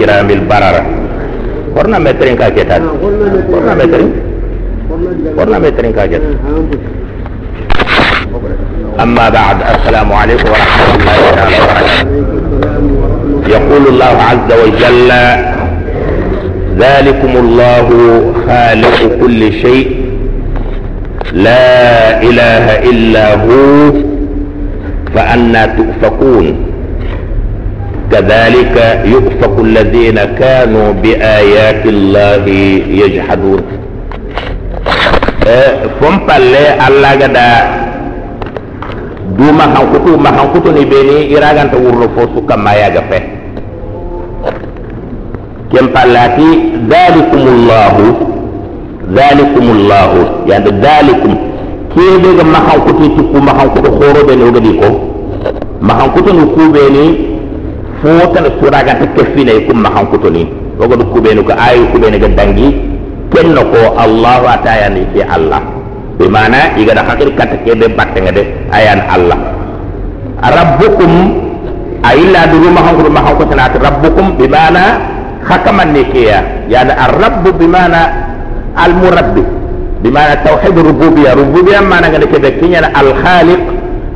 الكرام البررة قرنا مترين كاكيتات قرنا مترين. قرنا مترين. كاكيت أما بعد السلام عليكم ورحمة الله وبركاته. يقول الله عز وجل ذلكم الله خالق كل شيء. لا إله إلا هو فأنا تؤفكون. كذلك يؤفق الذين كانوا بآيات الله يجحدون. آه، فم بالله الله قد دو مخان كتو مخان كتو نبيني إراغان تورو فوسو كما يغفه كم بالله ذلكم الله ذلكم الله يعني ذلكم كي بيغم مخان كتو تكو مخان كتو خورو بيني وغديكو مخان كتو نكو بيني suraganta kefine kum ma hankutu ni. Ogo du kube no ko ayu kube ga dangi kenno ko allah ataya ni fi allah. Bimana iga da hakir kata kebe batte ngade ayan allah. Rabbukum ayilla du ma hanko ma hanko tanat rabbukum bimana hakaman ne kiya yani ar-rabb bimana al-murabbi. Bimana tauhid rububiyya rububiyya mana ngade kebe kinya al-khaliq.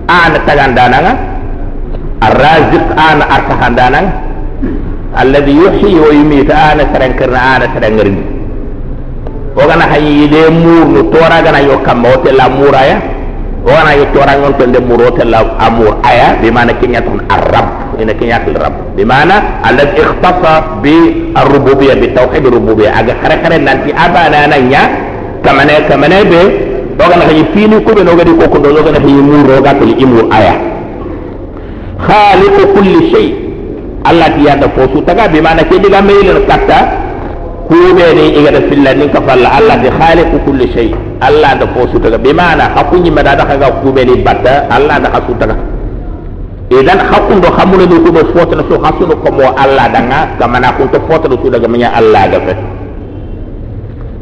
Ana tagandana nga ar-raziq ana artahandana alladhi yuhyi wa yumiitu ana tarankirna ana tarangirin ogana hayi de murnu tora gana yo kamma o tella muraya ogana yo tora ngon to de muro tella amur aya bi mana kinya ton arab ina kinya til rab bi mana alladhi ikhtasa bi ar-rububiyya bi tawhid ar-rububiyya aga khare khare nanti abana nanya kamane kamane be ogana hayi fini ko be no gadi ko ko do ogana hayi khaliqu kulli shay. Allah tiyanda fosu taga bi mana ke diga meyil katta kube ni iga da filla nin ka falla Allah di khaliqu kulli shay. Allah da fosu daga bi mana hakunyi mada da kaga kube ni batta Allah da hasu daga idan hakun do hamuna ni kube foto na so hasu no komo Allah danga kamana kun to foto do daga manya Allah ga fe.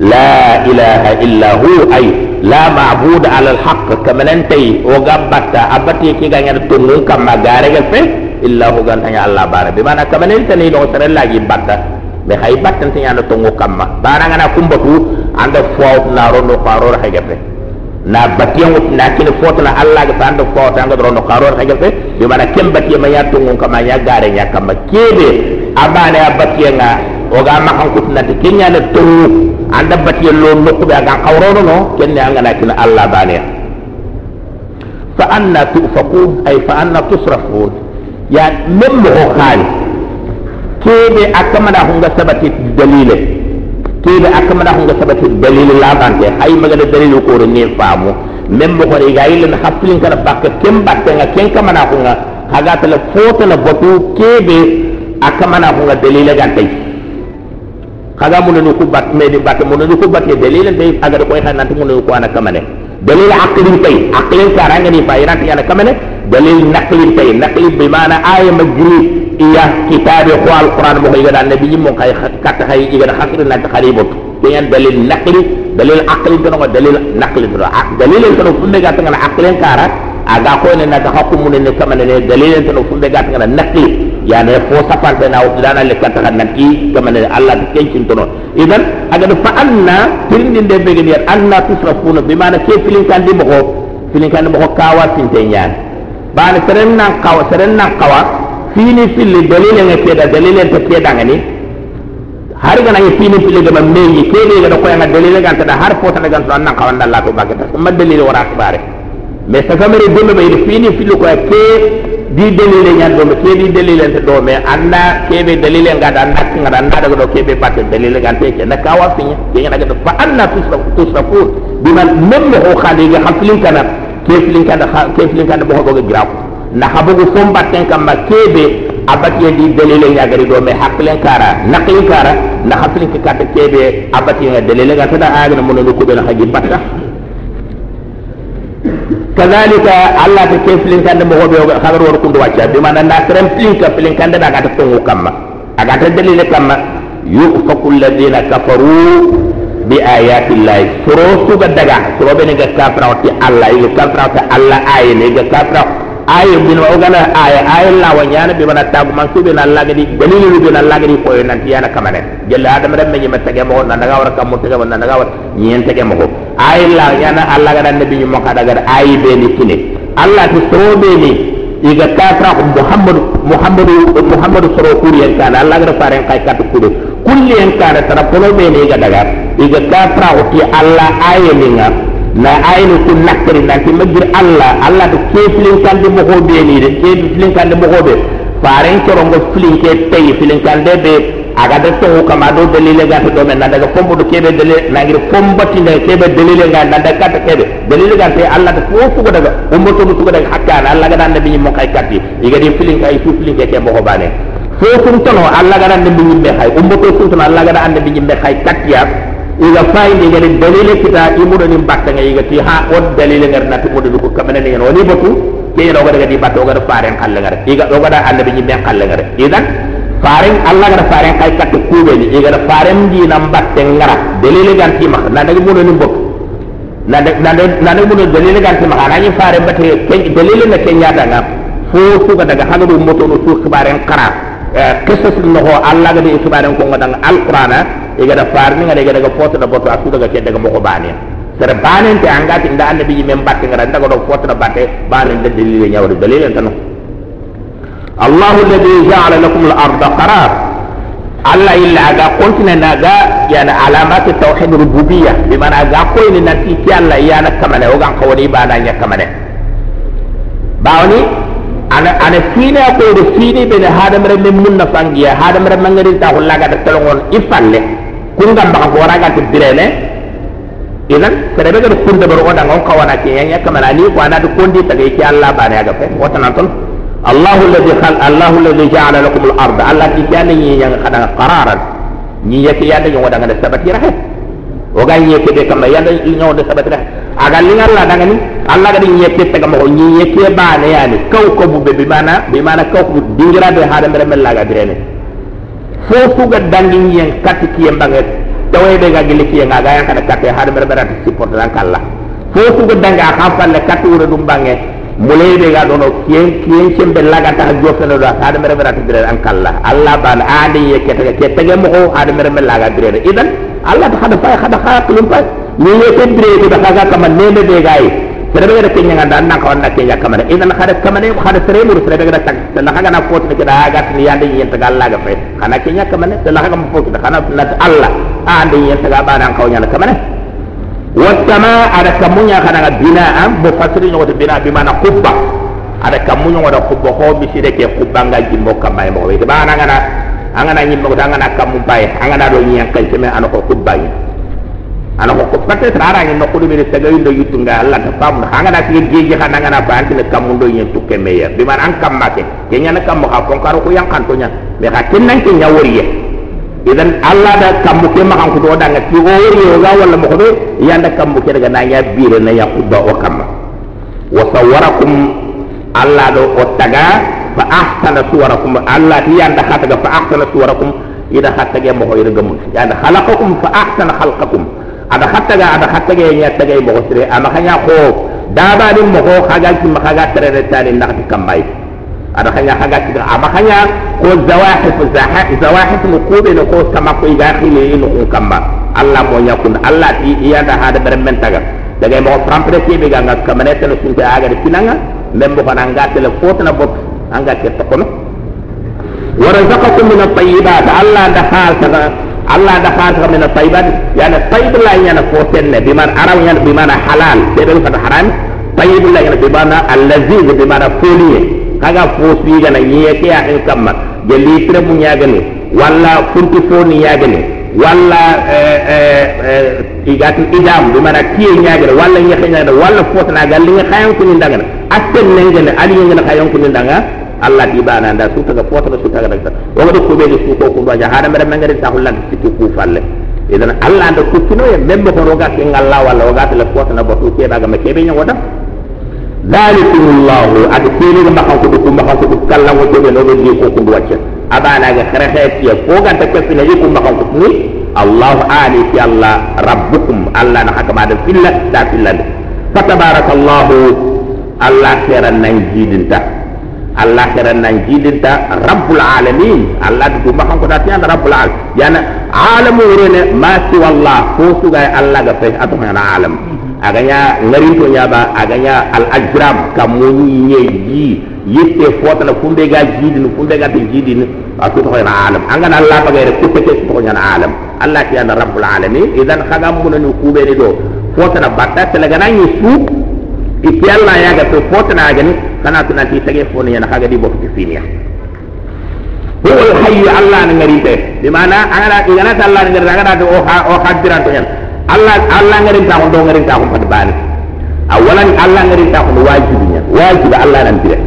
La ilaha illa hu ay. la ma'bud ala al-haqq kamanante o gabbata abati ki ganyar tunun kamma gare ga fe illa hu gan tanya Allah bara bi mana kamanante ni do tare lagi batta be hay batta tanya no tungu kamma bara ngana kumbatu anda fo na ro no qaror ha gabe na batiyan wut na kin fotna Allah ga tanda fo tanga ro no qaror ha gabe bi mana kem batiyan ma ya tungu kamma ya gare nya kamma kebe abane abatiyan oga makan kutinati keñane towu anda batiyello nokkuɓe agan kawronono kenne angana kina allah baneya fa anna tufakun ay fa anna tusrafun. Ya men mogo kaani keɓe a hunga sabati dalile. Keɓe a hunga sabati dalile labante hay magana dalile koro ne faamu men mogoɗe ga yillena hakkilin kana bakka ken battenga ken kamana hunga. Hagatala fotana batu keɓe a kamana hunga dalile gantay kaga mun no ku bat me di bat mun no ku bat ye dalile dai aga ko ay hanan mun no ko ana kamane dalil aqlin tay aqlin karanga ni fa yana yana kamane dalil naqlin tay naqli bi mana aya majri iya kitab ko alquran mo ngi dan nabi mo kay kat hay iga da khasir na khalibut. Dengan dalil naqli dalil aqli to no dalil naqli to dalil to no funde gat ngana aqlen kara aga ko ne na ta hukum ne kamane ne dalil to no funde gat ngana naqli yani fo safar ɓe nawo ɗana lekkata kan nan i gamane allah ko kencintono. Idan agaɗo fa anna pirindi nde begeni yan anna tusrafuna bi mana ke filinkandi moko filinkandi moko kawa finte ñaani. Bani seren nan kawa seren nan kawa fini filli dalilenge keeda dalile te keedangani har gana ye fini filli gama meyi keɗe gaɗa koyanga dalile gantaɗa har fotaɗa gantoɗan nan kawandallato bagge par ce que ma dalile wora kibare me sa famere dole be fini filli ko ke di dalilin nya do me ke di dalilin ta do me anna ke be dalilin ga dan nak nga dan daga do ke be patte dalilin ga te ke na kawa finya ke nga daga fa anna tusrafu tusrafu biman memme ho khadi ga haflin kana ke filin kana ke filin kana bo go ga grafu na habugu fon batten kamma kebe abatiye di dalile ñagari do me hakkilen kara nakli kara na hakkilen ke kata kebe abatiye nga dalile ga tada agna mun no kubel hagi batta kadhalika allah ta ke filin kande mo hobe hagar wor kundu wacca bi man na krem filin ka filin kande daga ta tongu kamma. Aga ta dalile kamma. Yufaku alladhina kafaru bi ayati llahi. Suro suga daga. Suro be ne ga kafra ti allah. Ile kafra ta allah ayene ga kafra aye bin wa ogana aye aye la wanyana be bana tagu man kube na lagadi dalili be na lagadi ko nan tiyana kamane jalla adam ram me mata ge na daga war kam mutaga wonna daga war nyen tege mo aye la yana allah ga dan nabi mo kada ga aye be ni kine allah to so be ni iga kafra muhammad muhammad muhammad soro kuri en kana allah ga faren kay kat kudo kulli en kana tara polo be ni ga daga iga kafra ti allah aye ni nga la ayni ku nakkari nanti magir allah allah to ke filinkande mohoɓe ni de ke filinkande mohoɓe faren corongo filinke tayi filinkande ɓe aga de tohu kama do dalile gata ɗo men nandaga comboɗo keɓe dalile nangiri combatinde keɓe dalile ga nanda katta keɓe dalile ga te allah ta fo sugodaga ummotomo sugodaga hakkane allah gaɗa annabiñi mo kay katti igadi filinka i fu filinke ke mohoɓane fo sumtono allah gaɗa annabi ñimɓe hay ummoto sumtono allah gaɗa annabi ñimɓe hay kattiyat iga fayndi ngene dalile kita imuɗonin batta nga yigati ha on dalile ngar nati muɗoni ko kamanani hen woni batu ƴeyno ogaɗa gadi batta ogaɗa faren halle ngara iga ogaɗa annabi ñimmen halle ngara idan faren allah gara faren kay katte kuɓeni igara faren ndinan batte ngara dalile gantimaha nandagi muɗonin batu nande muɗo dalile gantimaha anañi faren batte dalile nga keñatanga fo suga daga hagaɗum motoɗo su kibaren kara qisas noho allah gadi kibaren kongo danga alqurana iga da farni ngada iga daga foto da boto asu daga ke daga moko bani sere banen te angati nda annabi men batte ngara daga do foto da batte banen da dalile nyawri dalile tan Allah alladhi ja'ala lakum al-ardha qarar. Allah illa aga kontina naga yana alamat tauhid rububiyyah bi mana aga ko ni nanti ki Allah yana kamane o gan kawani bana nya kamane bawni ana ana fina ko do fini be hadam re men munna fangiya hadam re mangari ta hullaga da telongon ifalle kunga mbaka kora ka ti birene idan kare ga kun da baro da ngon kawana ke oh, yanya kamar ali ko anadu kondi ta ga yake Allah bare ga fe wata nan ton Allahu alladhi khal Allahu alladhi ja'ala lakum al-ard Allah ki ya yin yang kada qararan ni yake ya ne yin wada ngana sabati rahe o ga yake be kamar ya ne yin wada sabati rahe aga lin Allah daga ni. Allah ga yin yake ta kamar yin yake bane ya kau kaw ko bu be bi mana bi mana kaw ko dingira be hadan bare mel laga birene fofu ga dangi yen katti ki yembange tawe be ga gili ki nga ga yang kada katte hada mere mere support dan kala fofu ga danga hafalle katti wuro dum bange mulai be ga dono kien kien cembe laga ta jofta no da hada mere mere dire an kala allah ban adi ye kete ke tege mo hada mere mere laga dire idan allah ta hada fa hada ha kulum pa ni ye ke dire ko da ga kama ne be be gai da bega da ken nga da nak kawna ke ya kamane idan khada kamane khada tremur sere bega da tag da na kaga na fot ne ni yande yen ta galla ga fe khana ke nya kamane da na kaga mo fot da khana na alla a de yen ta ga ba na kawnya kamane ada kamunya bina am bo fasri nyogo bina bi mana kubba ada kamunya ngoda kubba ho bi sire ke kubba ga jimbo kamay mo be ba na ngana ngana nyimbo da ngana kamu bay ngana do ko kubba ana ko patte fatte tara ngi no ko dum ni tagay ndo alla ta pam ha nga nak ngi geji ha nga na ban ci kam ndo yen tukke meya bi man an kam make ke nyana kam ha kon karo ko yang kan to nya be ha ken nan ci nyawori idan alla da kam ke ma kan ko do da nga o wori yo ga wala mo ko be ya nda kam ke daga na ya biire na ya qudda wa kam wa sawarakum alla do o taga. Fa ahsana suwarakum. Alla ti ya nda khataga fa ahsana suwarakum. Ida khataga mo ko yere gamul ya nda khalaqakum fa ahsana khalqakum. Ada khataga ada khataga ya taga mo sire. Ama khanya ko daba din mo ko khaga ki ma khaga tere tani nakati kambai ada hanya haga tiga ama hanya ko zawahif zawahif mu ko be no ko kama ko iga khile ino ko kamba. Allah mo yakun allah ti iya da hada ber men taga. Daga mo frampre ti be ganga kamane tele sunta aga de kinanga membo kana nga tele fotna bot anga ke to kono warazaqakum min at-tayyibat allah da hal taga. Allah da hal taga min at-tayyibat yani tayyib la yana fotenne biman araw yana bimana halal. Be be fata haram. Tayyib la yana bimana allaziz bimana foliye kaga fo suiga na nyiye ke ya en kamma je litre mu nyagani walla kunti fo ni. Nyagani walla igatu idam. Bi mana tiye nyagani walla nyaxe nyagani walla fo na gal li nga xayon ko ni. Ndaga atten nengene ali ngene xayon ko ni. ndaga allah ɗi ba nanda sutaga fotata sutaga dag tan ko kuɓeje suuko kumɗoje haɗa mbeɗa ta sa da sikki ku falle. Idan allah nde ya même ko roga kengalla walla wogatele fotana batu keɓagama keɓe ñagoɗam dalikum llahu ada keɓega mbakankoɗo ku mbakankoɗo kallango joɓe noɗo ndi konkundu waccen abanaga hereheetiye foganta kesinaji ku mbakankoɗo ni. Allahu aani fi allah rabbukum allah na hakama da fillah da fillah fa tabarakallahu allah seeran nan jidinta allah khairan nan jidinta rabbul alamin. Allah du ma kan ko tiyan rabbul alamin yana alamu rene ma si wallah ko su ga allah ga fe atu na alam. Aganya ngarin to nyaba aganya al ajram kamuni nye yi yitte fota na kumbe ga jidin kumbe ga jidin atu to na alam. Angana allah ba ga re ko ke to na alam. Allah ti ana rabbul alamin. Idan khagam mun ni kube ni do fota na batta tele ga nan su. Iti allah ya ga to fota na ga ni kana to nanti tege fona yana kaga di bokki finiya huwa al hayy allah na ngari te di mana? Angana igana ta allah ngari ngara do o hadiran to yan allah allah ngari ta ko do ngari ta ko pad bani awalan allah ngari ta ko wajibinya wajib allah nan dire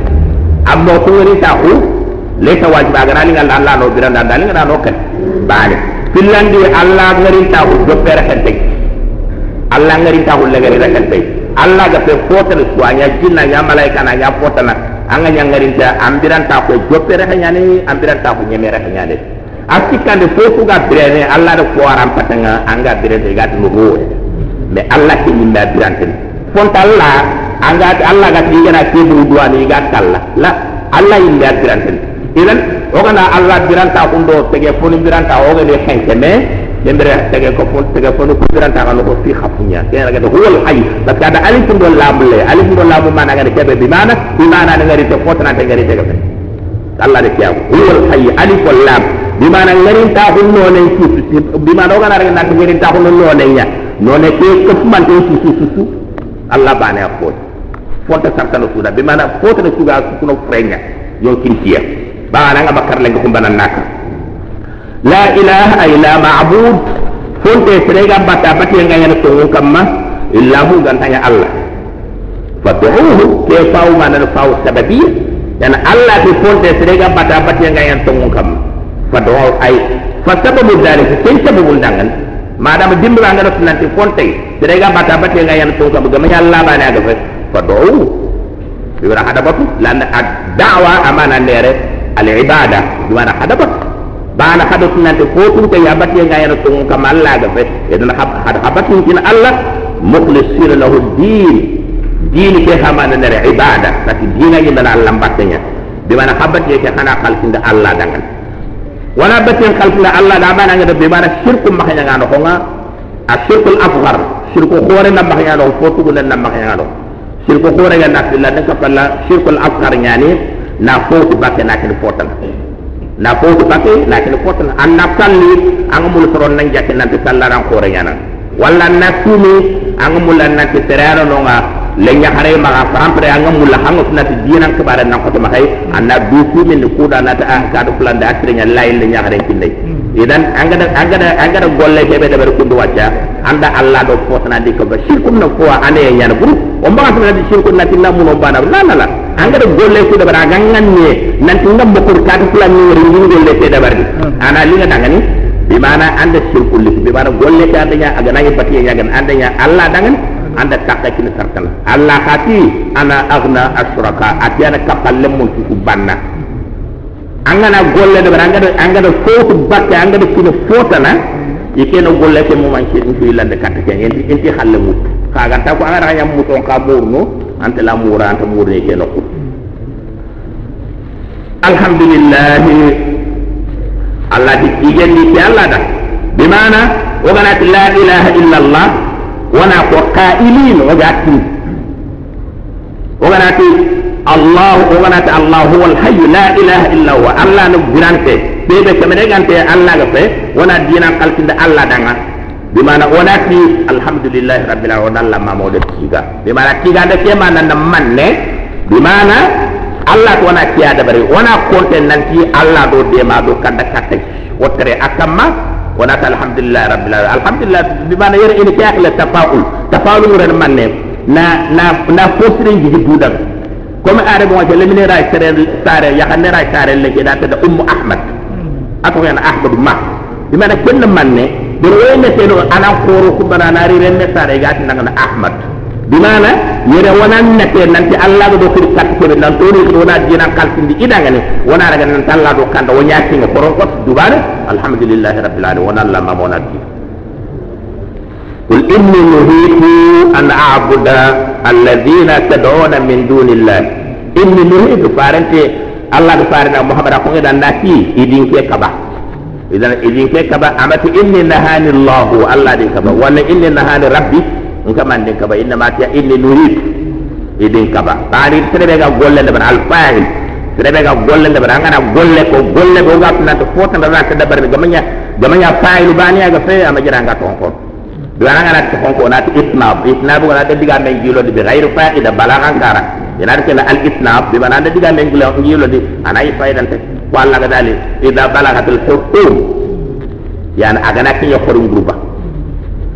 amma ko ngari ta ko le ta wajib aga nani ngal allah no biran dan dali ngana no kan? Bani filandi allah ngari ta ko do pere kan te allah ngari ta ko le ngari kan te allah ga pe fotal suanya jinna ya malaika na ya fotana anga nyangari ta ambiran ta ko jopere hanya ni ambiran ta ko nyemere hanya de asikande fofu ga brene allah da ko aram patanga anga brene ga no ho me allah ki minda birante fonta allah anga allah ga ti gana ke bu duani ga kala la allah inda birante idan o allah biranta ko ndo tege foni biranta o ga dembere tege ko fon tege fon ko biranta kan ko fi khafunya kena ga huwal hayy parce que ada alif ndo lamle alif ndo lamu mana ga kebe bi mana? Bi mana da ngari to fotana te ngari tege Allah de kiyago huwal hayy alif wal lam. Bi mana ngari ta ko no ne ci bi mana o ga na na ngari ta ko no ne nya no ne ke ko man te ci ci ci Allah bane ko fonta sartano suda bi mana fotana suga ko no frenya yo kintiya ba na nga bakar le ko banan naka la ilaha illa ma'bud. Fonte serega bata bati nga yana to kamma illa hu gantanya allah. Fad'uhu ke fa'u mana fa'u sababi dan allah ti fonte serega bata bati nga yana to kamma fad'u ay fa sababu dalik ken sababu dangan madam def nanti fonte serega bata bati nga yana to kamma gama allah ba na gafa fad'u bibara hadabatu lan ad-da'wa amana nere al-ibada bimana hadabatu bana haɗo tunante ko ɗum tawi a batiyegayana ton kam allaga fe eɗen haɗa haɓatin kin allah mouhlisina lahu din. Din ke hamana ndere ibada sati diinaji ndana allah batanya bi mana habati ke kana hana da allah dangan batin batten da allah da bana banangede bimana sirku mahañagano konga a ah, sirkul afgar sirku hoorena mahañano fo tugulen na mahañagano sirku hoorega na fil la ka falla shirku afghar nyani. Na ko fowti bakke nakene fotan na ko to na ke ko tan an kalli an mul soron nan jakke nan te sallaran ko re nyana walla na tumi an mul nan te terero no nga le nya hare ma ga pampre an mul la hango na te dinan ke bare nan ko to makai an na du ku min ku da na ta an ka do plan da akre nya lay le nya hare kinde idan an ga an ga an ga golle ke be da ber ku do wacca anda allah do ko di ko ba. Shirku na ko ane nya na buru o ma ta di shirku na tinna mun on bana la la la an ga golle ku da bara gangan ne nan tin ngam ko ka ta plan ni wori ni. Golle te da bari ana li nga dangani bi mana anda shirku li bi mana golle ka anda nya aga na pati nya gan anda nya allah dangan anda takka kin sarkana allah khati ana aghna ashraka atiana kapalle mun ku banna angana golle de bara angada angada fotu bakke angada kino fotana ikeno golle ke mo man kin fi lande katta ke enti enti halle mut kaganta ko anga yam muton ka kaburnu ante la mura ante burni ke nokku alhamdulillah allah di igeni ti allah da bi mana? Wa la ilaha illa allah wa na ko qailin wa gatti wa allah wa allah huwa alhayy la ilaha illa huwa allah no birante. Bebe kamene gante allah ga fe wa na dina qaltinda allah danga. bimana wonati alhamdulillah rabbil alamin allah ma mamoɗo tiga. Bimana tiga de ke mana nan man ne? Bimana allah to wona tiya dabari wona nan ti allah do de ma do kanda kattay wottere akamma wonata alhamdulillah rabbil alamin. Alhamdulillah bimana yere ene keakle tafaul. Tafaul ngure man ne? Na na na fosire jiji duudan comme are bon ke lemine ra sere sare yakanne ra sare le ke da ta ummu ahmad. Ako hen ahmadu ma bimana kenn manne do woy ne seno ana khoro ku bana na ri ren ne sare gati nanga ahmad di mana yere wonan ne te nanti allah do kiri kat ko nan to ni do na dina kaltindi idanga ne wona raga nan allah do kanda wo nyaati nga koron ko dubare alhamdulillah rabbil alamin wona allah ma mona di قل إني نهيت أن أعبد الذين تدعون من دون الله إني نهيت فارنت الله فارنا محمد أقول إذا ناتي إذن كي idan idan kai ka ba amatu inni nahani Allah Allah din ka ba. Wala inni nahani rabbi? In ka man din ka ba. Inna ma inni nurid. Idin ka ba. Tari tene ga golle da ban alfahil tene ga golle da ban ngana golle ko golle bo ga tana to fotan da ta da bar ga manya ga manya fa'ilu bani ga fe amma jira ga ton ko do ana ta ko na ta itnab itnab ga da diga men jilo bi ghairu fa'ida balagan kara yana da al itnab bi ban da diga men jilo di anai fa'idan ta walla ga dali idza balagat al hukum yani agana ki yo khorum gruba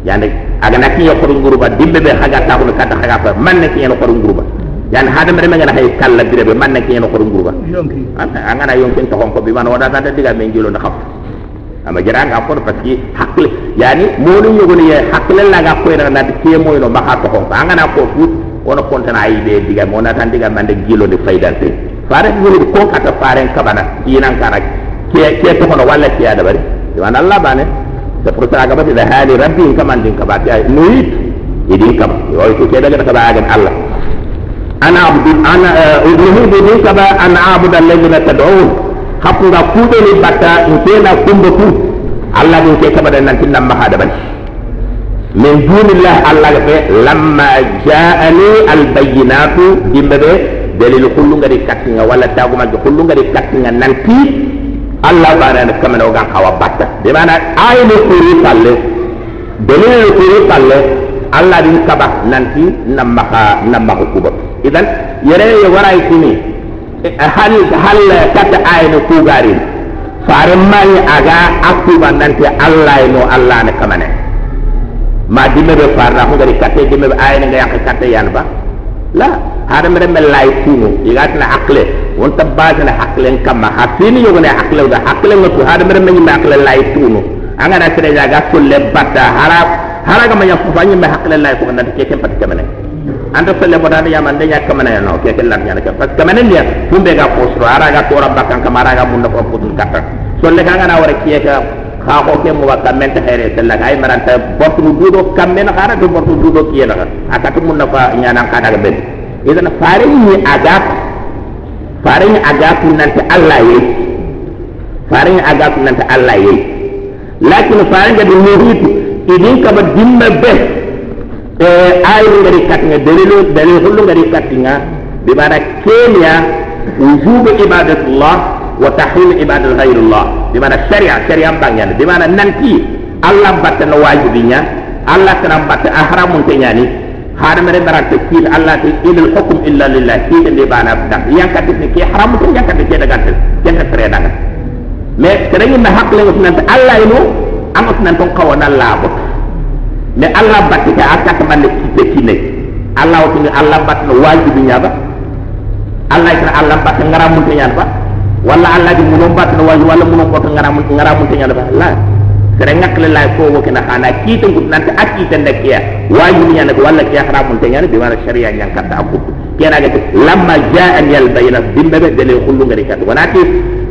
yani agana ki yo khorum gruba dimbe be haga ta ko kata haga fa man ki yo khorum gruba yani hada mere ngana hay kala dire be man ki yo khorum gruba yonki. Angana yonki to kon ko bi man wada ta diga men gilo na khaf. Ama jara nga ko parce que hakle yani monu nyogoni ye hakle la ga ko na ke moy no ba ha to ko anga na ko fut wono kontana ay be diga mo na tan diga mande gilo de faydante fare wuri ko kata fare kabana yinan kana ke ke to ko walla ke ya dabari wan Allah ba ne da furta ga bata da hali rabbi kama din ka bata nuyi idin kama wai to ke daga ka ba ga Allah. Ana abdu ana eh, ibnuhu bidin ka ba ana abuda allazina tad'un. Hakunga kuɓe ni batta ntena kumba ku. Allah ɗin ke kaɓaɗa nantin nan maha daban min dunillah Allah ga fe lamma ja'ani albayyinatu dimbe dalilu kullu ngari kattinga walla dagumagge kullu ngari kattinga nanti allah banana kamene ogan kawa batta de mana ayni kuri palle dalilu kuri palle allah din kaba nanti nammaka nammaka kuba idan yere ye waray kuni hal hal kat ayni kugarin faren mani aga akuba nanti allah no allah ne kamane ma dimme be farra ko ngari katte dimme be ayni ngaya katte yalba la hada mere mel lay tunu igat na akle won tabbaza na akle kama hasini yogo ne akle da akle ngatu hada mere mel ma akle lay tunu anga na sere jaga sulle batta harab haraga ma yafu fanyi me akle lay ko nanti ke tempat kamane anda felle bo dana yaman de nyak kamana ya no ke ke lar nyana ke pas kamana dia fumbe ga posro ara ga to rabba kan kamara ga mun ko putul kata so le ga na wara kiye ka ka ko ke mo wakka men ta here tella ga ay maranta bortu dudo kammen khara do bortu dudo kiye na aka to mun na fa nyana ka daga ben. Idan fare ni aga fare ni aga kun nan ta Allah yi fare ni aga kun nan ta Allah yi lakin fare ga dum hitu idin ka ba dimma be. Ayi ngari katinga dalilu dalil hullu ngari katinga. Di mana kenya wujub ibadatullah wa tahrim ibadat ghairullah di mana syariat syariat bangyan di mana nanti Allah batta no wajibinya Allah kana batta ahramun kenyani hada mere barata kil Allah ti ilal hukm illa lillah. Ki de bana dak yang katif ni ki haram tu yang katif ke daga tel yang tere daga mais tere ni na hak le nanti Allah ino amat nanti kawana labut ne allah batti ka akka ka man kite kine allah ni allah bat no wajibi nyaba allah ita allah bat ngara mun te wala allah di mun bat wajibi wala mun ko ngara mun ngara mun te nyaba la sere ngak le lay ko wo kina xana kite ngut nante akki te nek ya wajibi nyana ko wala kiya haram mun te nyana bi wala sharia nyang kata aku kena ga lamma jaa al bayna dimbe be dele khullu ngari kat wanati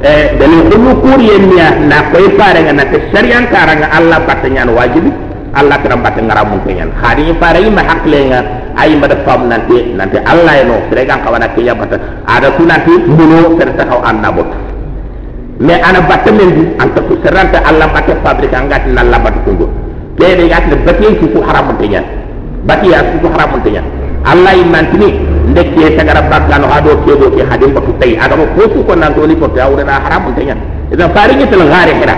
eh dele khullu kuriya na koy fare ngana te sharia karanga allah bat nyana wajibi allah kiran batte ngara mun ko nyen khari para yima hakle nga ay ma da fam nanti. Nanti allah no sere kan kawana ke ya batte ada tu nanti mulo sere ta haw anna bot me ana batte men di anta ko seranta allah batte fabrika ngati nan la batte ko lebe ngati batte ko haram mun ko nyen batte ya ko haram mun ko nyen allah imantini ndekke tagara bakkano ha do kedo ke hadim batu tay agama ko su ko nan to li ko tawre na haram mun tanya idan faringi tel ghari hira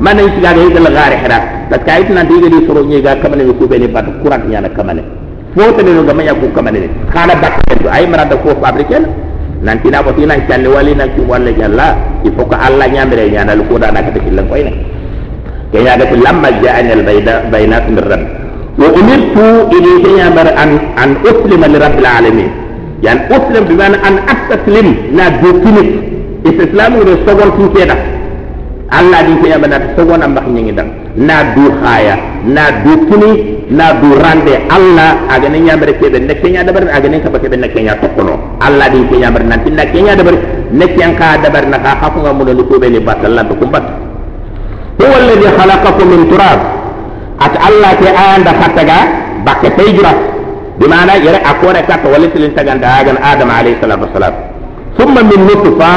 man nañ ci gaga yigal gaare xira parce que ayit nan diga di soro ñi ga kamane ko be ni bat courant ñana kamane fo te ne nga manya ko kamane ni. Xana bak do ay mara da ko fabriquer nan tina ko tina calli wali nan ci wala jalla il faut que alla ñamre ñana lu ko da nak te kilan koy ne ke ya ga lamma ja'ani al bayda baynat min rabb wa umirtu ili ñamar an an uslima li rabbil alamin. Yan uslim bi man an astaslim na do kinit islamu de sogon tu keda allah din ko alla ɗi koyama nata sowona mbah dal na du khaya na du kini na du rande allah aga ni agana ñamere kebe ne keña dabar aga agana kaba keɓe ne keña tokkono. Alla ɗi ko ñamere nanti na keña dabar ne ken ka dabar na ka hakunga munoni koɓeli batta lambe kumbat huwa alladi khalaqakum min turab. At allah ke anda hattaga bakke peyjura bimana yere a kore katta walla silin taganda aga adam alayhi salatu wassalam thumma min nutfa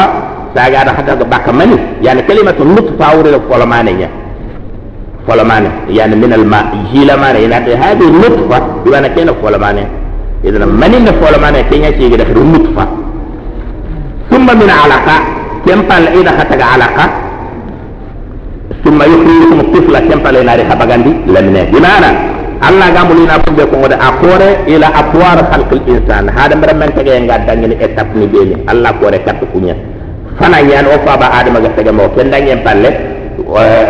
saga da hada ga baka mani. Yani kalimatu nut fawre ga folomane nya folomane yani min al ma jila mane yani hadde hadi nut fa kena ken folomane idan mani na folomane kenya ci ga da nutfa thumma min alaqa tempal ida hatta ga alaqa thumma yukhrijukum tifla tempal ina re habagandi lamine dimana Allah ga mulu na fumbe ko ngode akore ila atwar khalqil insan. Hada mere men tege ngadangini etap ni beli Allah kore kat kunya fana yan o faba adama ga sege mo palle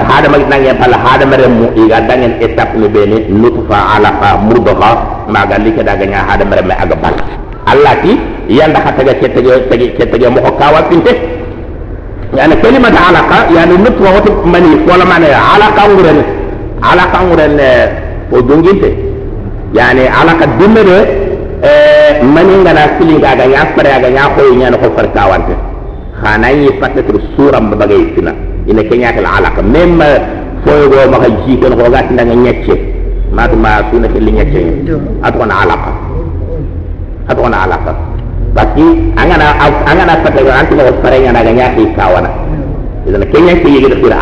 hadama eh, ga palle hadama rem mu iga dangen étape no bene nutfa alaqa murdaha maga like daga nya hadama rem aga bal allah ti yanda hataga ketege tege ketege mo kawa pinte. Yani kalimata alaqa yani nutfa wato mani wala mane alaqa nguren alaqa nguren eh, o donginte yani alaqa dimmere eh, mani ngana silinga ga nya pare ga nya ko nya no ko farkawante khanayi patatur suram bagai itna ina kenya kal alaq memma foyo ma ha ji ko ga ti nga nyetche ma ma su na kel nyetche atwan alaq atwan baki angana angana patatur anti ko pare nga nga nyati kawana ina kenya ke yegi da fir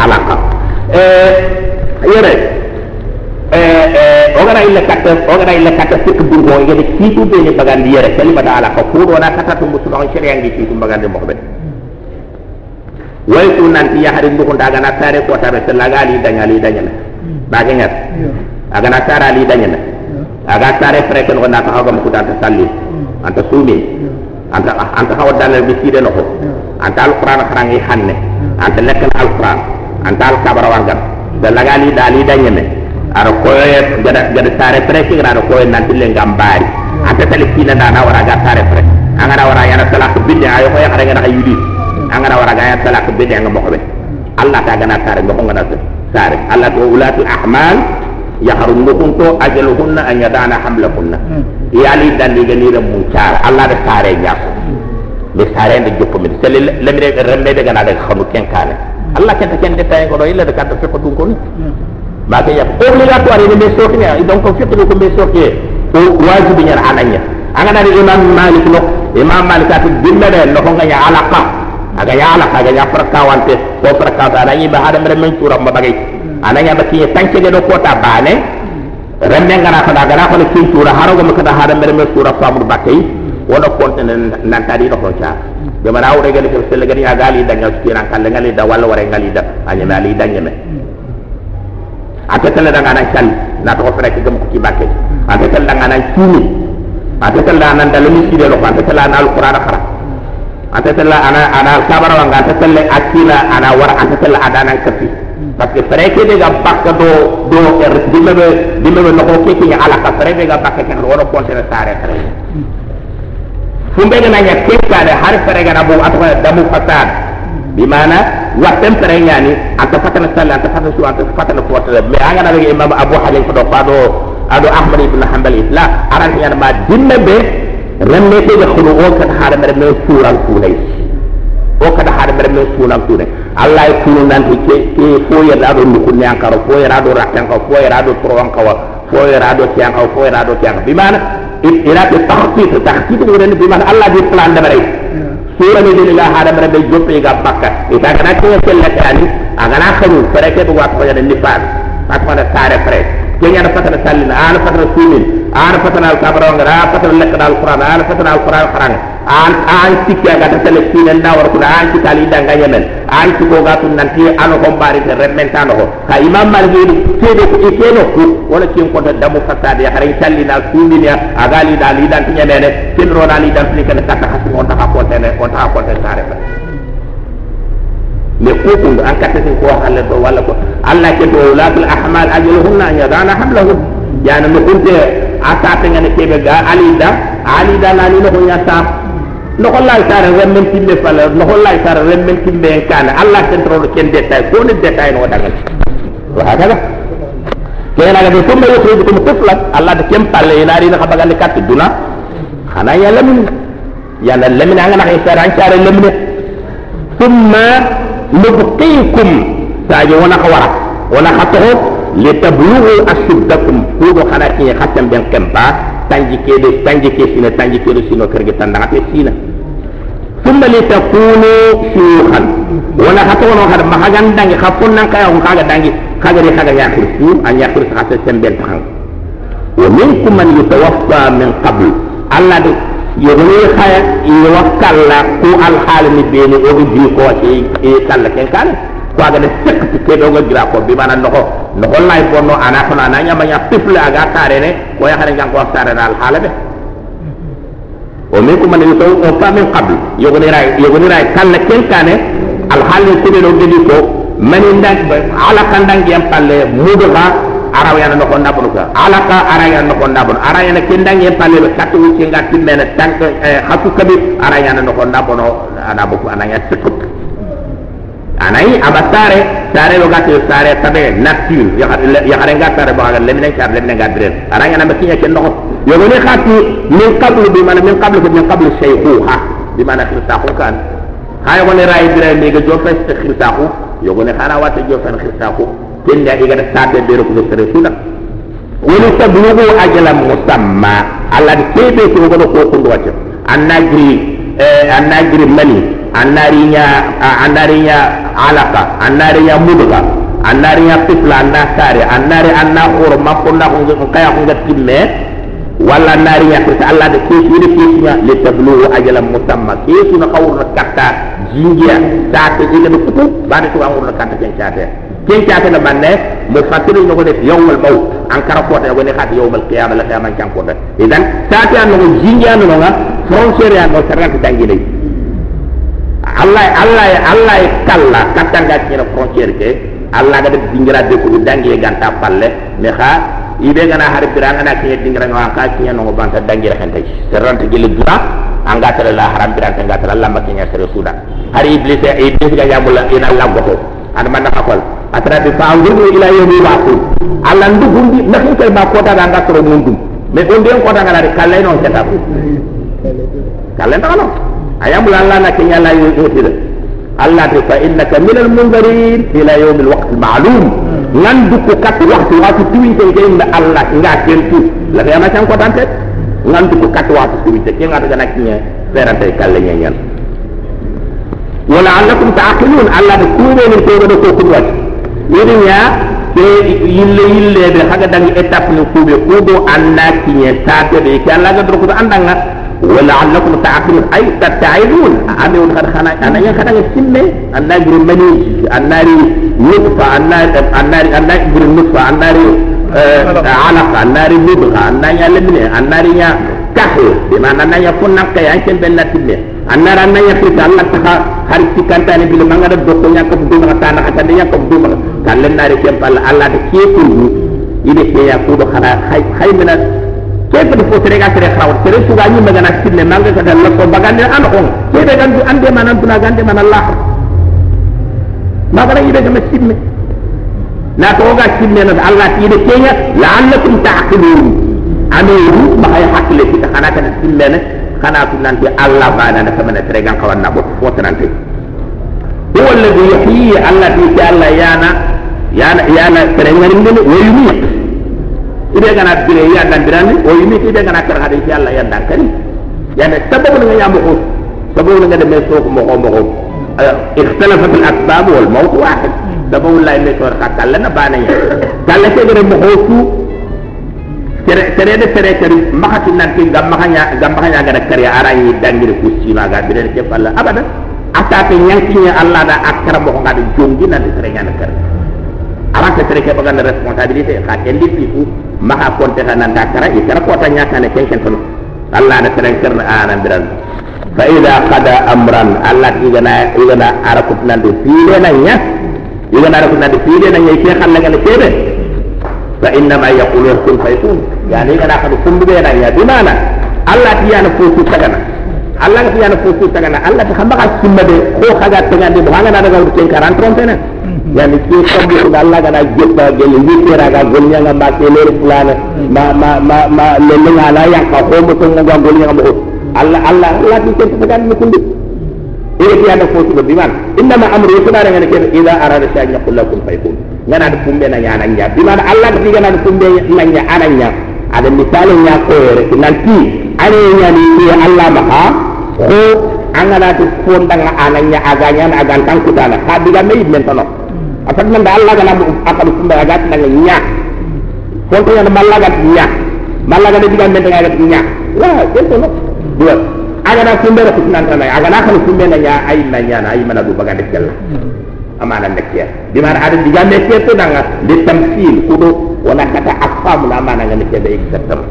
eh yere eh eh o illa katta o illa katta sik burgo yede ci tu be ni bagandi yere kali bada alaq ko do na katta tu musulman shari'a ngi ci tu bagandi mo way tu nanti ya hari ndu ko daga na tare ko tabe talaga ali danyali danyala baga ngat aga na. Tare ali danyala aga tare fere ko na ta haga mu ta salli. Anta sumi. Anta anta hawa dalal bi no anta alquran kharangi hanne anta lekal alquran. Anta al kabara wangat da lagali dali danyeme ara koye gada gada tare preki gara koye nanti le ngambari anta tali kina na na wara ga tare pre angara wara yana talak bidde ayo koye khare ngara yudi angara wara ga yana talak bidde nga mokbe allah ta gana tare ngoko ngana tare allah to ulatul ahmal yahrumuhunto ajaluhunna an yadana hamlahunna. Yali dandi gani da mun cara Allah da tare nya le tare da joppo mi sele le mi rembe de gana da xamu ken kale Allah ken ken de tay ko do illa de kanta fe ko dun ko ba ke ya obligatoire ni me sokni donc ko fe ko me sokni o wajibi nyar ananya anga dari imam malik no imam malik atu dimbe de no ko nga alaqa aga ya alaqa aga ya farkawante ko farkawta da yi ba adam remen tura ma bagay ananya ba kiye tanke de do kota bane remme ngana ko da gana ko kin tura haro go makada hada mere me tura famur bakay wona konte nan tadi do ko cha be mara awre gele ko sele gani agali da ngal kiran kala ngali da wala wore ngali da anya mali da nyame atata la ngana chal na to fere ke gam ko ki bakke atata la ngana chini atata la nan dalami sire lo atata la na alquran khara atata la ana ana sabara wa ngata telle akila ana war atata la adana kafi parce que fere ke ga bakka do do er dimbe dimbe no ko ke ki ala ka fere ga bakka ke wona konte na sare fere fumbe na nya ke ka de har fere ga bu atwa damu fasad bi mana watem fere nyani anta fatana salla anta fatana su anta fatana ko tele me anga na imam abu ko do fado ado ahmad ibn hanbal isla aran yana ma dimbe be remme ke ga khulu o kan har mere me suran kulay o kada hada mere men sunan tune allah e kunu nan ke ke fo da do nukun ne ankaro fo ya do rakkan ko fo ya do tron ko fo ya do tiang ko fo ya do tiang bi mana ira tahqiq tahqiq do ne bi mana? Allah di plan da bare sura ni dina hada mere be joppe ga bakka ita kana ko selle tani agana khanu fere ke do wat ko ya ni fa pat sare fere kenya da fatana sallina ana fatana sumin ana fatana al kabara ngara fatana lekka al qur'an ana fatana al qur'an kharang an an sikya ga tele sinen da war kuna an sikali da ga yemen an siko ga tun nanti ano ko bari de remmentano ko ka imam malik ni tede ko ikeno ko wala kin ko da damu fasade ya harin salli na sumin ya agali da li kata hasu on ta ko ta ko le ko allah ke do latul ahmal ajluhunna an yadana hamlahum yani no kunte asate ngane kebe ga alida alida na ni no nya sa no ko lay tare remmen timbe fala no ko lay tare remmen timbe en kana allah ken tro ken detail ko ni detail no dangal wa hada kena ga tumbe yukhrijukum tiflan allah de kem palle ina ri na ka bagande kat duna khana ya lamin ya la lamin anga na isara an sare lamin thumma nubqikum taje wana khawara wana khatuhu litablugu ashuddakum kudo kana kiye khatam ben kempa tanji kede tanji ke sina tanji kede sino kerge tandanga te sina thumma litakunu shuyukhan wala hato wono hada mahagan dangi khafun nan kaya on kaga dangi kaga ri kaga yakir su an yakir sa khata semben tahan wa minkum yogoni khaya iwakkalla ku al halmi beni o bi ko e kala ken kala ko aga de sekti ke do ga gira ko bi mana noko. Noko lay bonno ana ko na nya ma nya pifle aga tare ne ko ya hare ngam ko tare dal halabe o min ko man yusaw o fa min qabl. Yogoni ray yogoni ray kala ken kane al halni ko do gedi ko. Man ndak ala kan dang yam palle mudo araw yana noko ndabulu ka ala ka ara yana noko ndabulu ara yana ken dang yam palle katu ci ngati mena tank khatu kabi ara yana noko ndabono ana bu ana ya sekut anayi aba sare sare lo gati sare tabe nature ya ya hare ga sare ba le minen kar le minen ga dire ara ngana ba kinya ken nokot yo goni khati min qablu bi man min qablu min qablu shaykhuha. Bi man khirsa ko kan. Ha yo goni ray dire mi ga jo fes khirsa ko yo goni khana wata jo fen khirsa ko ken ga iga da sate be ro ko sere suna woni tablugu ajalan musamma alla de tebe ko gono ko ko wacce annagri eh annagri mani annarinya annarinya alaka annarinya mudga annarinya pipla anna kare annari anna khur makunda ko kaya ko timme wala narinya ko ke shi de ke shi li tablu ajalan musamma ke shi na kawur katta jingiya ta te ina ko kutu ba de ko amur katta ken chate an kara ko ta ko ne khat yawmal qiyamah la qiyamah kan ko da idan ta te an no jingiya no nga frontière ya no sarata dangile Allah Allah Allah kalla katanga ci na frontière ke Allah ga def dingira de ko dangi ganta palle me kha ibe gana har biranga na kinya dingira no ka kinya no banta dangira tay serante gele dura anga tara la haram biranga anga tara Allah makinya sere suda hari iblis iblis ga yamula ina Allah goto an man na fakol atra bi fa nguru ila yawmi ba'u Allah ndugundi na ko kay ba ko ta anga toro mundum me on den ko ta ngana de kalle non seta kalle ta no ayamul Allah na kinya la yuti Allah ta fa innaka min al munzirin ila yawm al waqt al ma'lum. Ngan dukku kat waktu waktu tuwite ke inda Allah nga kentu la ya macam ko tante ngan dukku kat waktu tuwite ke ngata gana kinya ferante kalle nyen ولعلكم تعقلون. الا بكوني من كوبا دو كوكو دوات يدنيا يلا يلا بحاجة دان يتاب من كوبا كوبو أنا كيني تابي بيكي الا قدر كوبا اندانا ولعلكم تعقلون. أي تتعيدون أنا يون خد خانا أنا يون خد خانا أنا يجري مني أنا يطفى أنا أنا يجري نطفى أنا علاقة أنا يجري نطفى آه، أنا يجري نطفى أنا يجري نطفى أنا يجري نطفى أنا يجري نطفى أنا يجري نطفى أنا يجري anna ra nay fi dal nak taxa xari ci kanta ni bi ma nga def dokko ñak fu dum raka nak tan ñak fu dum na pal allah de ci ko ni ide ci ya ko do xara xay xay mena kepp do fo tere ga tere xaw tere su ga ñu ma gana ci ne mang ga ko bagan ne an ko ci de gan ande manam tuna gan man allah ma ga ide ga ma na to ga na allah ci ide ci ya la lakum taqilun ame ru ma hay hakle ci xana ka ci na kana tu nanti Allah bana na kamana tere gan kawan na bo fotanante huwa alladhi yuhyi allati ta Allah yana yana yana tere ngani ne wayumi ibe gana bire ya dan birani o yimi ibe gana kar hade ci Allah ya dan kani yani sababu nga yamu ko sababu nga de meso ko mo ko mo ko اختلفت الاسباب والموت واحد sababu lay me tor ka kala na bana ya kala ke gere mo hosu tere tere de tere tere makati nan ki gam makanya gam makanya ga kare ara yi dangire ku ci ma ga bire ke falla abada ata ke nyankinya Allah da akara mo ga de jongi na de tere nyana kare awan ke tere ke bagan responsabilité ka kendi fifu maka konte kana ndakara ikara kota nyaka ne kenken tono Allah na tere kerna ana biran fa idha qada amran Allah igana igana arakut nande file na nya igana arakut nande file na nya ke khalla ngale kebe fa inna ma yaqulu kun fayakun yani igana khadu kumbu be na nya dimana Allah tiyana fusu tagana Allah tiyana fusu tagana Allah ta khamba ka simma de ko khaga tagandi bo hanga na daga urten 40 ne yani ke kambu ko Allah gana jetta gele yitira ga golnya nga ma ke leer fulana ma ma ma ma le nga la yang ka ko mo to nga golnya nga mo Allah Allah Allah di ke tagan ni kundi e ana ma ngana da kumbe na nyana nya bi man Allah diga na kumbe na nya ananya. Ada misale nya ko yere nanti ane nya ni Allah maka ko angana tu fonda nga ananya aganya na agan kan kutana ka diga me men tono apat man da Allah gana akal kumbe agat na nya fonto nya malaga nya malaga diga men tanga agat nya la itu no dua agana kumbe ra kutana na agana kan kumbe na nya ay na nya na ay mana du baga de amana nekya di mana ada diga nekya tu nanga di tamsil kudu wana kata afam la amana nekya be exactam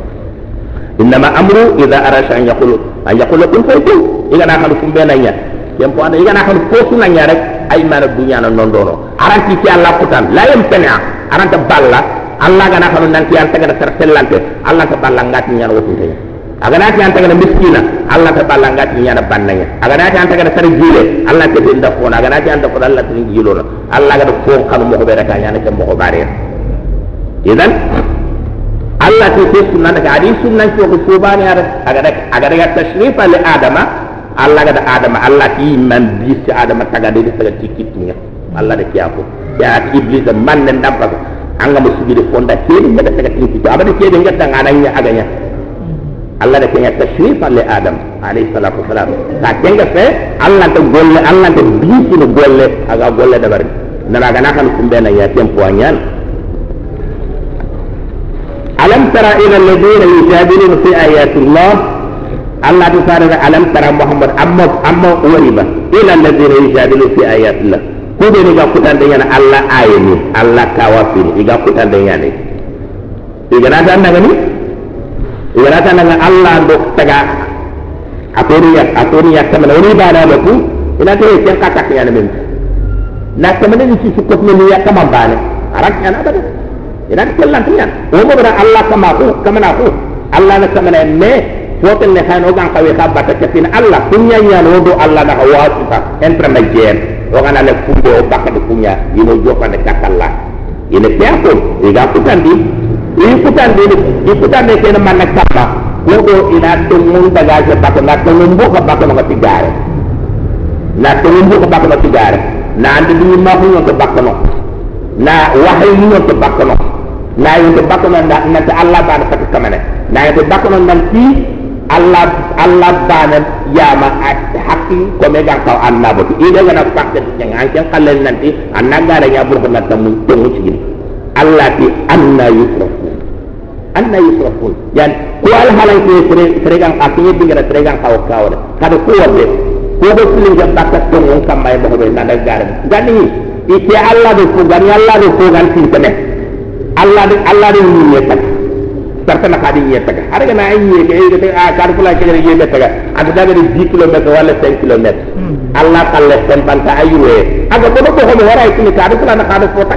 innama amru idza arasha an yaqulu. An yaqulu kun fayakun iga na kan kumbe na nya yam po anda iga na kan ko suna nya rek. Ay mana dunya na nondono. Aranti ci Allah kutan la yam tana aranta balla Allah ga na kan nan ter sellante Allah ta balla ngati nya wotu aga na ti antagana miskina allah ta balla ngati nyana bannanya aga na ti antagana sar jile allah ta binda fona aga na ti anta ko allah ta jilo no allah ga ko kan mo ko be raka nyana ke mo ko bare idan allah ti ti sunna daga adi sunna ko ko subani ara aga da aga da tashrifa li adama allah ga da adama allah ti man bi si adama taga de taga tikitunya allah da kiyako ya iblis man nan dam pa anga mo sugide fonda ke ni daga taga tikitu abada ke de ngata ngananya aganya Allah da kenya tashrifan li Adam alayhi salatu wasalam ta kenga fe Allah ta golle Allah ta bisi no golle aga golle da bari nana ga nakan kumbe na ya tempo anyan alam tara ila alladhina yujadiluna fi ayati Allah Allah ta fara alam tara Muhammad amma amma wariba ila alladhina yujadiluna fi ayati Allah ko de ni ga da yana Allah ayini Allah kawafini iga kutan da yana igana ni igarata nanga allah do taga atoriya atoriya kamana woni bana la ku ina te ken kata ke yana min na kamana ni ci ko ni ya kama bana arak yana bada ina ke lan tiyan o mo bada allah kama ku kamana ku allah na kamana me fotel ne khano gan kawe ka bata ke tin allah kunya nya no do allah na wasita intermediaire o kana le fundo o bakka de kunya yino jokka ne kakalla ina ke ko iga kutandi ikutan di ikutan di kena mana kapa kudo ina tumun daga je bako na tumumbu ka bako na tigare na tumumbu ka bako na tigare na andi di ma hu no bako no na wahyi no to bako no na yu to bako na na ta Allah ba ta kamane na yu to bako no nan ti Allah Allah ba na ya ma hakki ko me ga ka annabo ida ga na fakte yang an kan kalen nanti annaga ra ya bur na tamu tumu ci Allah ti anna yusrafu anna yusrafun yan ko al halan ke sere sere gang atiye bingira sere gang kaw kaw de kada ko wonde ko do silin jam bakka to on kam may bo be na da gar gani ite allah do ko gani allah do ko gan tin tane allah de allah de ni yeta sarta na kadi yeta ga har ga na yi ke e de a kar kula ke ye yeta ga daga de 10 km wala 5 km allah kalle sen banta ayuwe aga ko do ko ho wara ikini kadu kula na kadu fota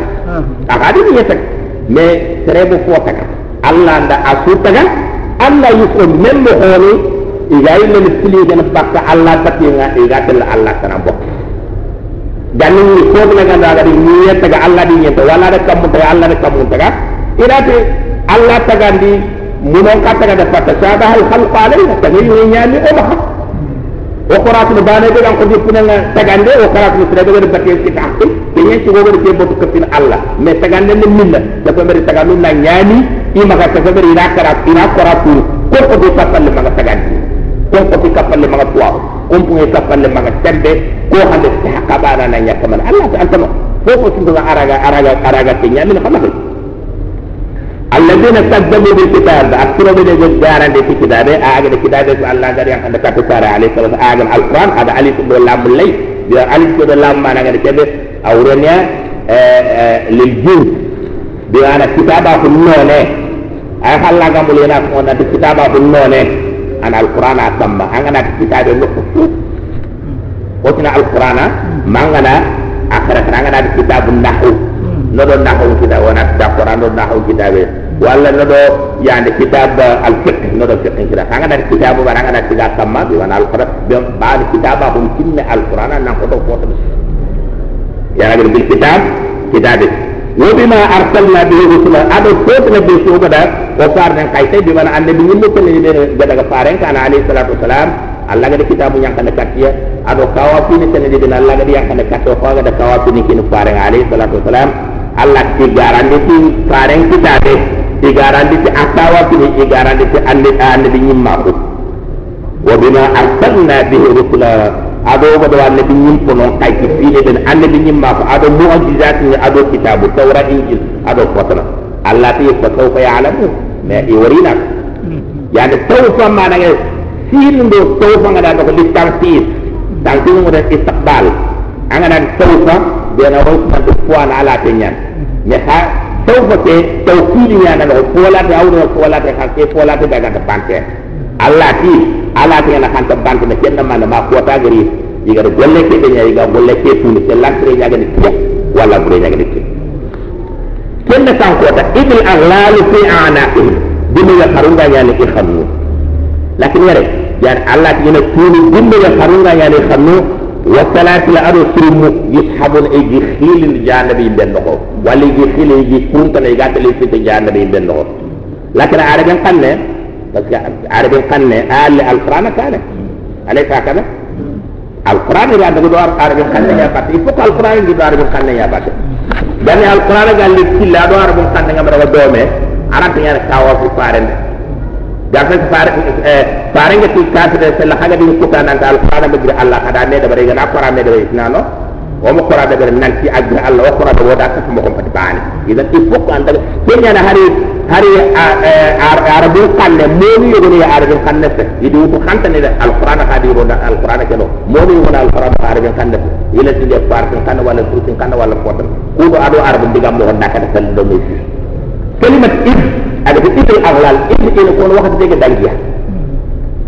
a kadi ni yeta me sere bo fota Allah anda asutaga Allah yusuf membo honi igai le fili gan bakka Allah tatinga iga tel Allah bok dan ni ko na ga daga ni niya taga Allah di nyeta wala da kamu Allah da kamu taga irate Allah taga di munon ka taga da fatta sabah al khalq alayna tani ni nyani o ba o qur'an ni kan ko di punanga tagande o qur'an ni sira de bakke ci taxti te ñe ci gogo de botu kafin Allah. Mais tagande ni minna da ko bari taganu na nyani ima ka sasa beri na kara ina kara ku ko ko di kapal le manga tagani ko ko di kapal le manga tuwa ko pu e kapal le manga tembe ko hande ta kabara na nya kamal allah ta antama ko ko tin daga araga araga araga tin yamin kama ko alladheena kadzabu bil kitab. Akthara min jaddara de kitabe aga de kitabe ko allah dar yang hande ka tara alayhi salatu aga al quran ada ali ibn lam lay biar ali ibn lam mana ga de tembe awrenya lil jin. Bi ana kitaba ko nole ay halla gam mulai nak on ada kitab aku none an Al-Quran asamba angana kitab itu Wajna Al-Quran mangana akhirat angana kitab nahu nodo nahu kita wana Al-Quran nodo nahu kitab wala nodo yande kitab al fiqh nodo fiqh kira hanga dari kitab baranga dari kitab sama. Di wana al quran bi ba kitab hum kinne al quran nan ko do foto ya ngi bil kitab kitab wa bima arsalna bihi rusula ado foto na bi so bada o far nan kay tay bi wana ande bi nyimmo ko ni de gada faren kana ali salatu wasalam Allah gada kitabu yang kana katiya ado kawafi ni tane de Allah gada yang kana katto ko gada kawafi ni kin faren ali salatu wasalam Allah ti garandi ti faren kitabe ti garandi ti asawa ti ti garandi ko ado ko do andi bi nyim ko non kay ti fi den andi bi nyimma ko ado mu'jizat ni ado kitabu tawra injil ado fotna Allah ti fa sawfa ya'lamu ma iwarina yani sawfa ma na sin do sawfa ngada ko listan sis dan tu mo istiqbal angana sawfa bena wo ma do puan ala tenyan ya ha sawfa te tawkili ya na ko pola te awdo pola te ha ke pola te daga bante Allah alati alati yang akan terbang ke masjid nama nama kuat agri jika ada boleh ke nyari jika boleh ke pun selang kering jaga ni kek wala boleh jaga ni kek kena sang kuat ibn aglalu fi anakim bimu ya karunga yang ni ikhamu lakin ngeri yang alati yang kuni bimu ya karunga yang ni ikhamu wa salati la aru sirmu yishabun iji khilin janabi bendoko wali iji khilin iji kuntan iji gantali fiti janabi bendoko lakin ada yang kan ne بس عربين قنة آل القرآن كان أليس هكذا القرآن إذا تقول عربين قنة يا بات يفوق القرآن يجي عربين قنة يا بات dan القرآن قال لك كلا دو عربين قنة يا مرة دومه عربين يا كاوا في فارن jangan faring eh faring ke tikas de sel haga di ko tan dal fara be Allah kada ne da bare na fara me da nano o mo fara da bare nan ci agra Allah o fara da woda ka mo ko pati bani idan il faut kan da kenya na hari hari arabu kanne mo ni yogo ni arabu kanne se idi ko khanta ne al qur'an ka di ronda al qur'an ke no mo ni wona al qur'an arabu kanne ila ti de far kan wala tutin kan wala potan ko do ado arabu digam mo honda ka da sel do mi kalimat id ada itu aglal ini ini pun waktu dia danggia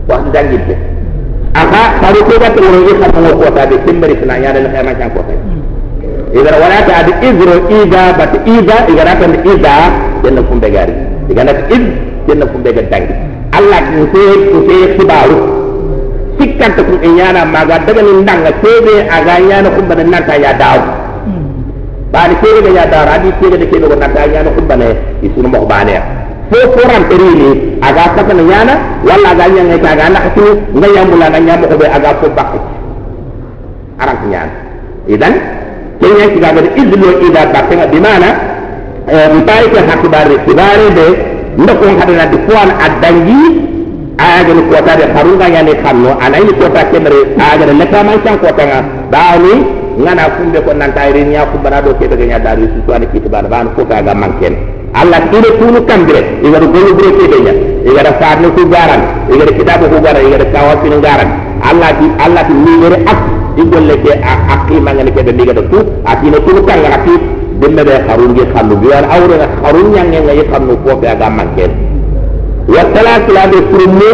waktu amma faru ko ba tungro i ka tungo kota be timbari sina nyaada na kayma kan kota igara wala ta adi izro ida bat ida igara kan ida janna kumbe gari igana id janna kumbe ga dangi allah ki ko ko se khibaru sikkanta kun en yana maga daga ni ndanga tebe aga yana kumba na ta ya dawo bani tebe ga ya dawo adi tebe da kebe ko na ta yana kumba ne isunu mo ba ne fo foran perini aga kata nyana? Wala aga nyanga ka aga nak tu ngaya mula na nyamu ko be aga fo bakki arang nyana idan kenya kita ada izlo ida bakki di mana eh mutari ke hakku bare kibare de ndako hadana di puan adangi aga ni kota de harunga yani kanno anai kota kemere aga de leka man san kota nga dawni ngana kumbe ko nan tayri nya ku barado ke daga nya dari su suani kitibana ban ko ga Allah ide tunu kambire igara golu bure ke denya igara farne ku garan igara kitabu ku garan igara kawasin garan Allah di Allah di nigere ak di golle ke akki mangane ke de ligada tu atine tunu kanga akki demme be harun ge khallu bi wal awre ga harun nyange ngai khallu ko be aga manken wa talatu la de surumu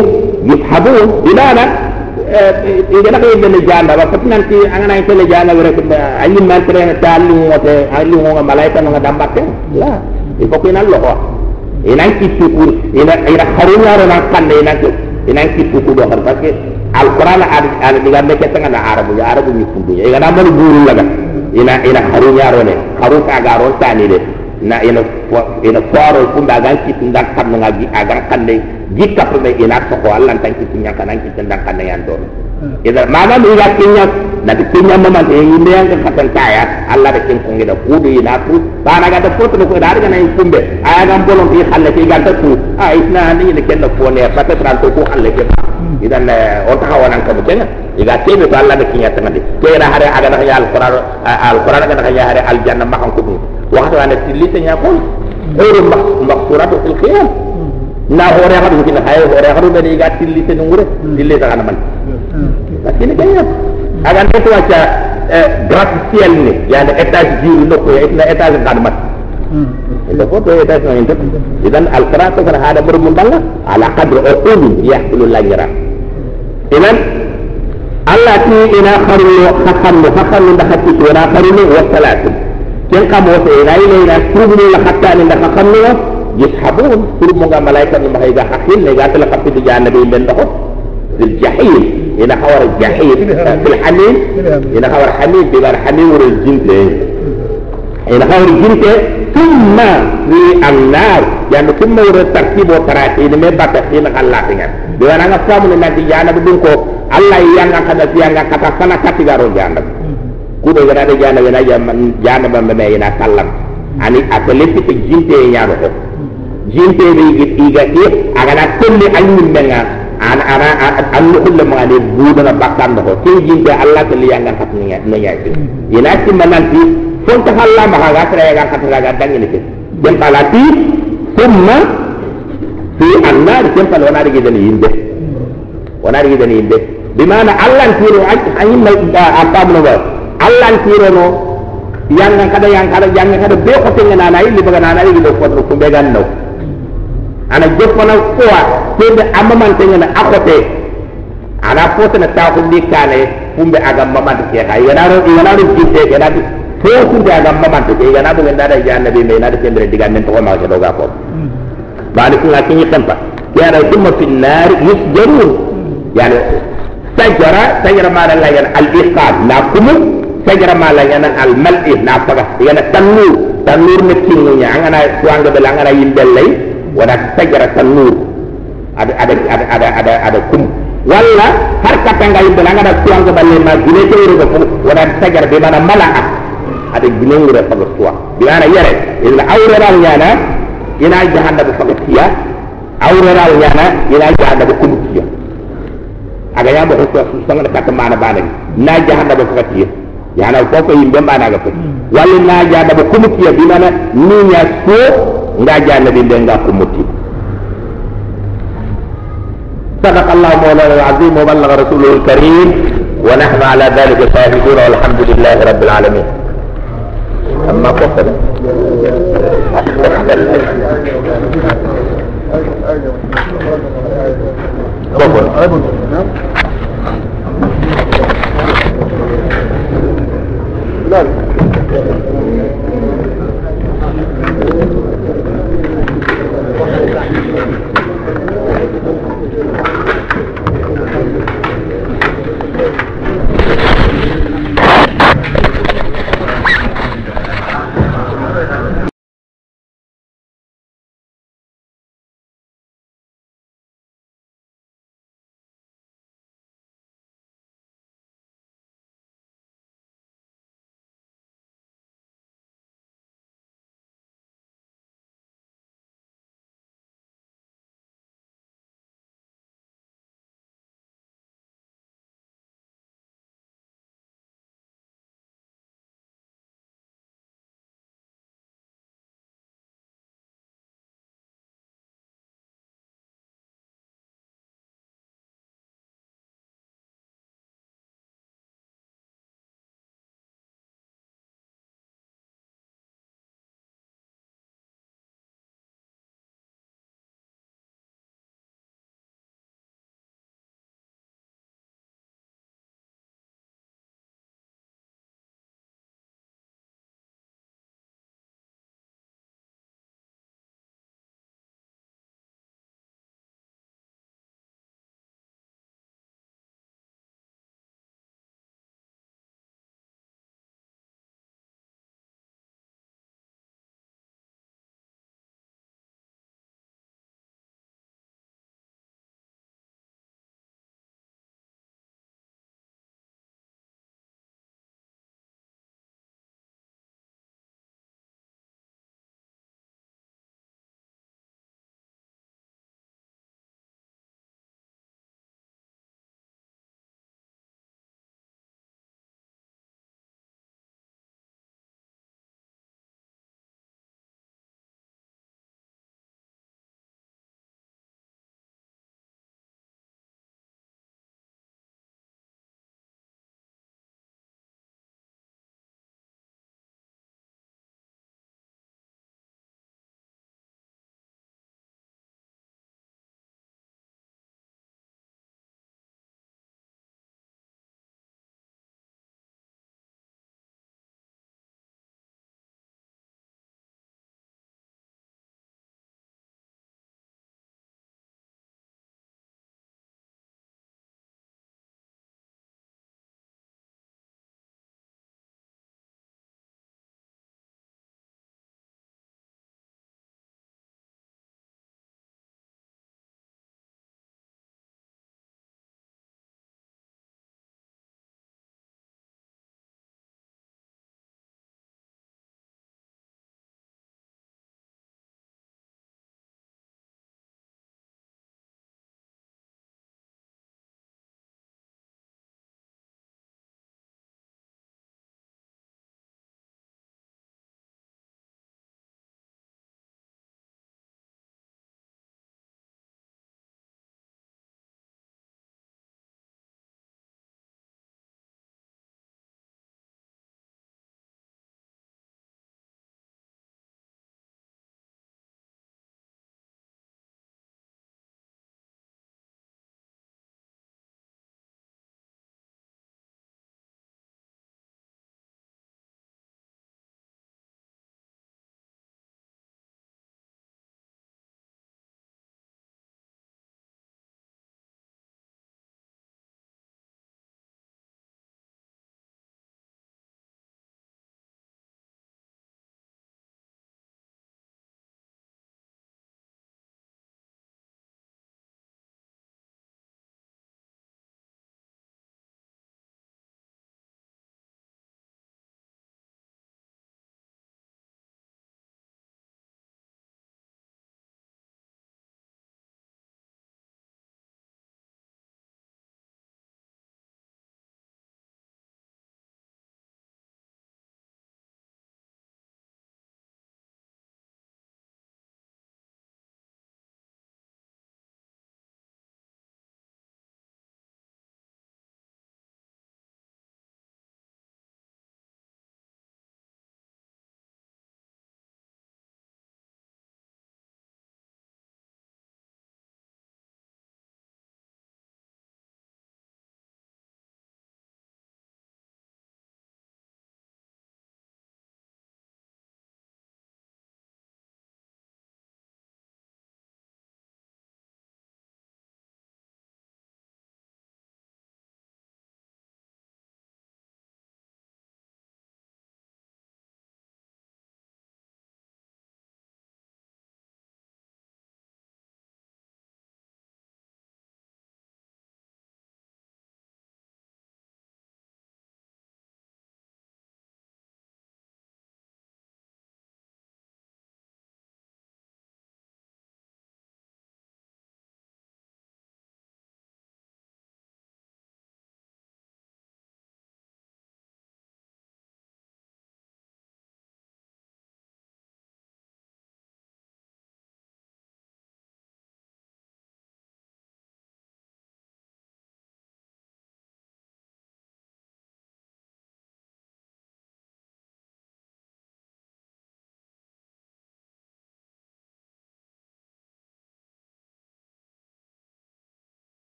yishabun bimana igana ko yende janda pat nanti angana ay tele janda rek ayi man tere talu ngote ayi ngo malaika nga dambake la il faut qu'il lo ko ina ki tukur ina ina kharunya ro nan kan ina ki ina ki tukur do kan parce que alquran ad ad diga me ke tanga na arabu ya arabu ni fundu ya ina man buru laga ina ina kharunya ro ne kharu ka ga ro tani de na ina ina faro funda gan ki tindak kan nga gi aga kan de jikka pe ina to ko Allah tan ki tinya kan ki tindak kan yan do idan ma nan ila kinya na kinya mama de yimbe yang katan kaya Allah de kin kungi da kudu ila ku ba na ga da furtu ko da daga nan kumbe aya ga bolon ki halle ki ga ta ku a ah, isna ni ne kenna ko ne pata tran ko ko halle ke ba idan on ta hawa nan ka bu kenga iga tebe ba Allah de kinya tan de ke na hare aga da ya alquran ah, alquran ga da ya hare aljanna ma han kudu wa hada na tilita nya ko غير مقصورات في الخيال na hore hadu kin hay hore hadu be ga tilli te nungure tilli ta kana man lakini kaya agan itu aja eh, gratis ni ya ada etas jiru no ko ya etas kadmat itu foto etas no itu idan al qira'at kan ada bermundalla ala qadri uqul yahmilu lajra idan Allah ti ina kharlu khakhallu khakhallu da hatti ina kharlu wa salatu. Ken kamo se ina ina ina turbu la hatta ni da khakhallu yashabun turbu ga malaika ni mahaiga hakhil ne ga tala kapti di janabi ben dohot fil jahim ina hawar jahim fil hamim ina hawar hamim bi bar hamim wal jinte ina hawar jinte thumma fi annar yani thumma wal tartib wa tarati ina me bata ina Allah tinga bi wana nga famu ne nadi jana bi ko Allah yang kada tianga kata sana kati garo jana kudo gara de jana yana jana ba me ina sallam ani atlepi te jinte ya no jinte be iga e aga na kulli annin menga an ana an nukulle ma ne budana bakkanda ko. Ke jinde allah ke liyangan kat ni na yayi ina ti mananti fon ta halla ma ga tra ga kat ga dangi ni ke dem palati summa fi annar dem pal wana rigi dani yinde wana rigi dani yinde bi mana allah tiro ayi ma apa no ba allah tiro no yangan kada yang kada yangan kada be ko tenga nanayi libaga nanayi libaga ko ko be ganno ana joppa na ko te be amma man tenga na akote ana foto na ta ko di kale fumbe aga mamman te ka yana ro yana ro jinte yana di fo fumbe aga mamman te yana ngenda da janna be me na de tendre diga men to ma ko do ga ko bani ko ngaki ni tempa ya ra thumma fi nar yusjarun. Yani sajara sajara ma la yana al iqad na kumu sajara ma la yana al mal'i na faga yana tanur tanur ne kingu nya ngana tuanga bela ngana yimbellay wala sajara tanur ada ada ada ada ada ada kum. Wala har katanga yimbela ngana tuanga balle ma gine te wuro ko wala sajara be mana mala'a ada gine wuro faga tuwa dimana yare illa awra yana ina jahannam faga tiya awra yana ina jahannam kum tiya aga yamba ko su sanga ka ta mana bana na jahannam ko katiya yana ko ko yimbe bana ga fati walla na jahannam ko mutiya bi mana? Ni ya so nga jahannam bi nga ko muti صدق الله مولانا العظيم وبلغ رسوله الكريم ونحن على ذلك شاهدون والحمد لله رب العالمين أما قصد تفضل